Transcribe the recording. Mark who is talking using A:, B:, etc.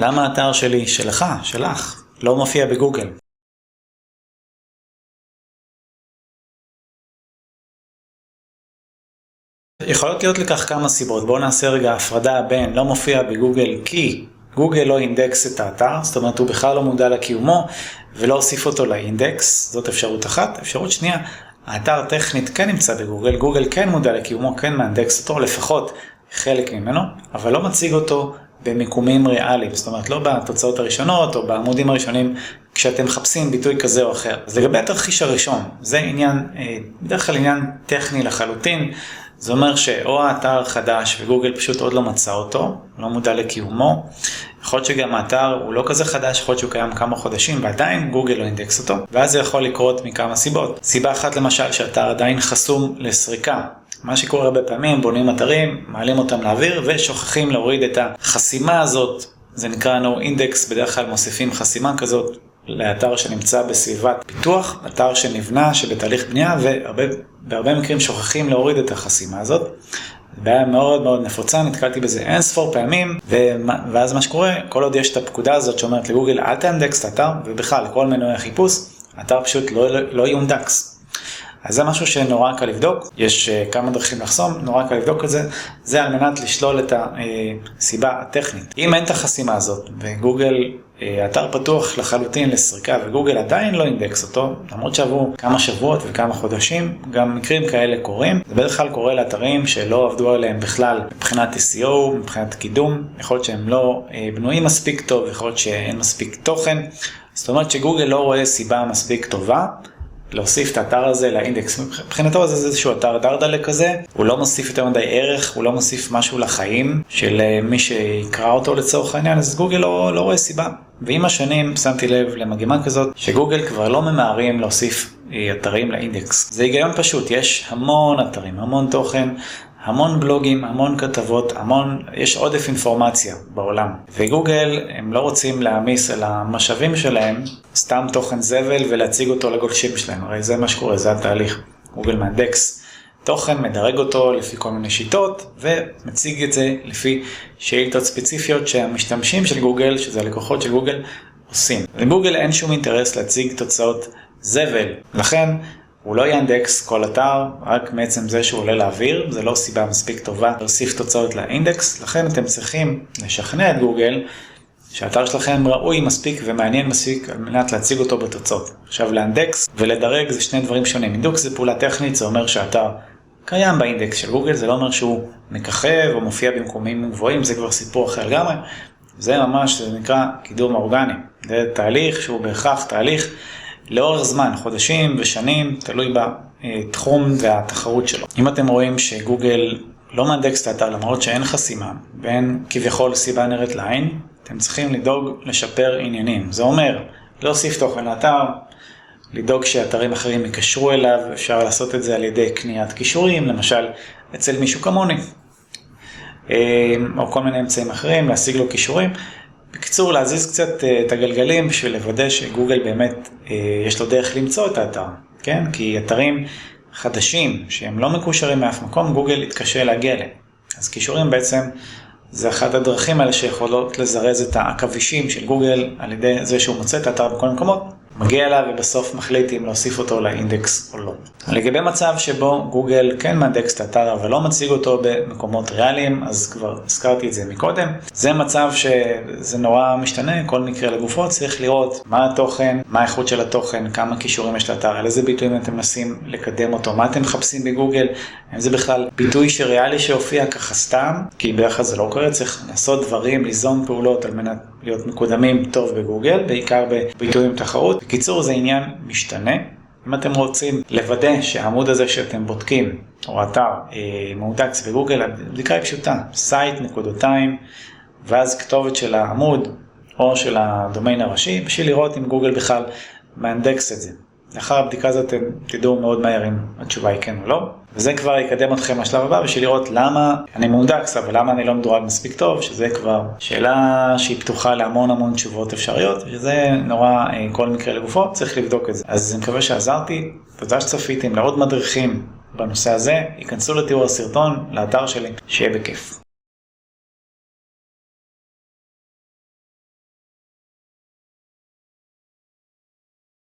A: למה האתר שלי, שלך, שלך, לא מופיע בגוגל? יכולות להיות לכך כמה סיבות, בואו נעשה רגע הפרדה בין לא מופיע בגוגל כי גוגל לא אינדקס את האתר, זאת אומרת הוא בכלל לא מודע לקיומו ולא הוסיף אותו לאינדקס, זאת אפשרות אחת. אפשרות שנייה, האתר טכנית כן נמצא בגוגל, גוגל כן מודע לקיומו, כן מאנדקס אותו, לפחות חלק ממנו, אבל לא מציג אותו במיקומים ריאליים, זאת אומרת לא בתוצאות הראשונות או בעמודים הראשונים כשאתם מחפשים ביטוי כזה או אחר. אז לגבי התרחיש הראשון, זה עניין, אה, בדרך כלל עניין טכני לחלוטין, זה אומר שאו האתר חדש וגוגל פשוט עוד לא מצא אותו, לא מודע לקיומו, יכול להיות שגם האתר הוא לא כזה חדש, יכול להיות שהוא קיים כמה חודשים ועדיין גוגל לא אינדקס אותו, ואז זה יכול לקרות מכמה סיבות. סיבה אחת למשל שהאתר עדיין חסום לסריקה. מה שקורה הרבה פעמים, בונים אתרים, מעלים אותם לאוויר ושוכחים להוריד את החסימה הזאת, זה נקרא no index, בדרך כלל מוסיפים חסימה כזאת לאתר שנמצא בסביבת פיתוח, אתר שנבנה, שבתהליך בנייה, ובהרבה מקרים שוכחים להוריד את החסימה הזאת. בעיה מאוד מאוד נפוצה, נתקלתי בזה אין ספור פעמים, ואז מה שקורה, כל עוד יש את הפקודה הזאת שאומרת לגוגל אל תאנדקס את האתר, ובכלל לכל מנועי החיפוש, האתר פשוט לא, לא יונדקס. אז זה משהו שנורא קל לבדוק, יש uh, כמה דרכים לחסום, נורא קל לבדוק את זה, זה על מנת לשלול את הסיבה הטכנית. אם אין את החסימה הזאת, וגוגל, uh, אתר פתוח לחלוטין לסריקה, וגוגל עדיין לא אינדקס אותו, למרות שעברו כמה שבועות וכמה חודשים, גם מקרים כאלה קורים. זה בדרך כלל קורה לאתרים שלא עבדו עליהם בכלל מבחינת SEO, מבחינת קידום, יכול להיות שהם לא uh, בנויים מספיק טוב, יכול להיות שאין מספיק תוכן. זאת אומרת שגוגל לא רואה סיבה מספיק טובה. להוסיף את האתר הזה לאינדקס. מבחינתו זה איזשהו אתר דרדלה כזה, הוא לא מוסיף יותר מדי ערך, הוא לא מוסיף משהו לחיים של אה, מי שיקרא אותו לצורך העניין, אז גוגל לא, לא רואה סיבה. ועם השנים שמתי לב למגימה כזאת, שגוגל כבר לא ממהרים להוסיף אה, אתרים לאינדקס. זה היגיון פשוט, יש המון אתרים, המון תוכן, המון בלוגים, המון כתבות, המון, יש עודף אינפורמציה בעולם. וגוגל, הם לא רוצים להעמיס על המשאבים שלהם סתם תוכן זבל ולהציג אותו לגולשים שלהם, הרי זה מה שקורה, זה התהליך. גוגל מהדקס תוכן, מדרג אותו לפי כל מיני שיטות, ומציג את זה לפי שאילתות ספציפיות שהמשתמשים של גוגל, שזה הלקוחות של גוגל, עושים. לגוגל אין שום אינטרס להציג תוצאות זבל, לכן הוא לא יאנדקס כל אתר, רק מעצם זה שהוא עולה לאוויר, זה לא סיבה מספיק טובה להוסיף תוצאות לאינדקס, לכן אתם צריכים לשכנע את גוגל שהאתר שלכם ראוי מספיק ומעניין מספיק על מנת להציג אותו בתוצאות. עכשיו לאנדקס ולדרג זה שני דברים שונים. אינדוקס זה פעולה טכנית, זה אומר שהאתר קיים באינדקס של גוגל, זה לא אומר שהוא מככב או מופיע במקומים גבוהים, זה כבר סיפור אחר לגמרי. זה ממש, זה נקרא קידום אורגני. זה תהליך שהוא בהכרח תהליך לאורך זמן, חודשים ושנים, תלוי בתחום והתחרות שלו. אם אתם רואים שגוגל לא מאנדקס את האתר למרות שאין חסימה ואין כביכול סיבה נראית לעין, אתם צריכים לדאוג לשפר עניינים. זה אומר להוסיף תוכן לאתר, לדאוג שאתרים אחרים יקשרו אליו, אפשר לעשות את זה על ידי קניית כישורים, למשל אצל מישהו כמוני, אה, או כל מיני אמצעים אחרים, להשיג לו כישורים. בקיצור, להזיז קצת אה, את הגלגלים בשביל לוודא שגוגל באמת, אה, יש לו דרך למצוא את האתר, כן? כי אתרים חדשים שהם לא מקושרים מאף מקום, גוגל יתקשה להגיע אליהם. אז כישורים בעצם זה אחת הדרכים האלה שיכולות לזרז את העכבישים של גוגל על ידי זה שהוא מוצא את האתר בכל המקומות, מגיע אליו ובסוף מחליט אם להוסיף אותו לאינדקס או לא. לגבי מצב שבו גוגל כן מאנדקס את האתר אבל לא מציג אותו במקומות ריאליים, אז כבר הזכרתי את זה מקודם. זה מצב שזה נורא משתנה, כל מקרה לגופו, צריך לראות מה התוכן, מה האיכות של התוכן, כמה כישורים יש לאתר, על איזה ביטויים אתם מנסים לקדם אותו, מה אתם מחפשים בגוגל, אם זה בכלל ביטוי שריאלי שהופיע ככה סתם, כי בדרך כלל זה לא קורה, צריך לעשות דברים, ליזום פעולות על מנת להיות מקודמים טוב בגוגל, בעיקר בביטויי תחרות. בקיצור, זה עניין משתנה. אם אתם רוצים לוודא שהעמוד הזה שאתם בודקים, או אתר, אה, מאונדקס בגוגל, הבדיקה היא פשוטה, site נקודותיים, ואז כתובת של העמוד או של הדומיין הראשי, בשביל לראות אם גוגל בכלל מאנדקס את זה. לאחר הבדיקה הזאת אתם תדעו מאוד מהר אם התשובה היא כן או לא. וזה כבר יקדם אתכם לשלב הבא בשביל לראות למה אני מונדקס, אבל למה אני לא מדורג מספיק טוב, שזה כבר שאלה שהיא פתוחה להמון המון תשובות אפשריות, שזה נורא אה, כל מקרה לגופו, צריך לבדוק את זה. אז אני מקווה שעזרתי, תודה שצפיתם לעוד מדריכים בנושא הזה, ייכנסו לתיאור הסרטון, לאתר שלי, שיהיה בכיף.